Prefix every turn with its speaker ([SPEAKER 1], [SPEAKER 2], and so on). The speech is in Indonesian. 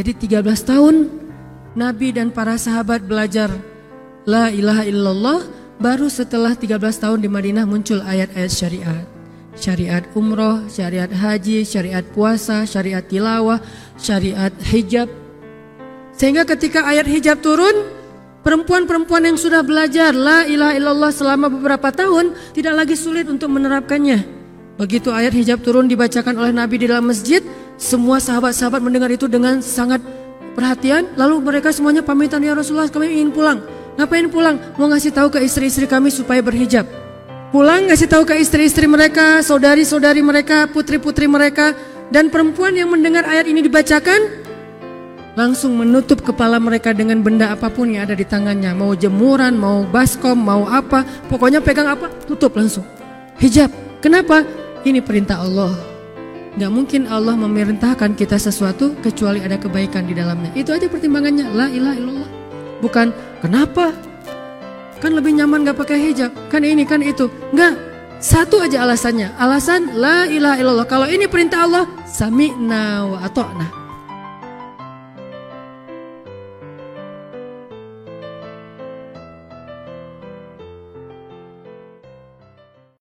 [SPEAKER 1] Jadi 13 tahun Nabi dan para sahabat belajar La ilaha illallah Baru setelah 13 tahun di Madinah muncul ayat-ayat syariat. Syariat umroh, syariat haji, syariat puasa, syariat tilawah, syariat hijab Sehingga ketika ayat hijab turun Perempuan-perempuan yang sudah belajar La ilaha illallah selama beberapa tahun Tidak lagi sulit untuk menerapkannya Begitu ayat hijab turun dibacakan oleh Nabi di dalam masjid, semua sahabat-sahabat mendengar itu dengan sangat perhatian. Lalu mereka semuanya pamitan ya Rasulullah kami ingin pulang. Ngapain pulang? Mau ngasih tahu ke istri-istri kami supaya berhijab. Pulang ngasih tahu ke istri-istri mereka, saudari-saudari mereka, putri-putri mereka. Dan perempuan yang mendengar ayat ini dibacakan, langsung menutup kepala mereka dengan benda apa pun yang ada di tangannya. Mau jemuran, mau baskom, mau apa. Pokoknya pegang apa, tutup langsung. Hijab. Kenapa? Ini perintah Allah. Gak mungkin Allah memerintahkan kita sesuatu kecuali ada kebaikan di dalamnya. Itu aja pertimbangannya. La ilaha illallah. Bukan kenapa? Kan lebih nyaman gak pakai hijab. Kan ini kan itu. Enggak. Satu aja alasannya. Alasan la ilaha illallah. Kalau ini perintah Allah, sami'na wa ato'na.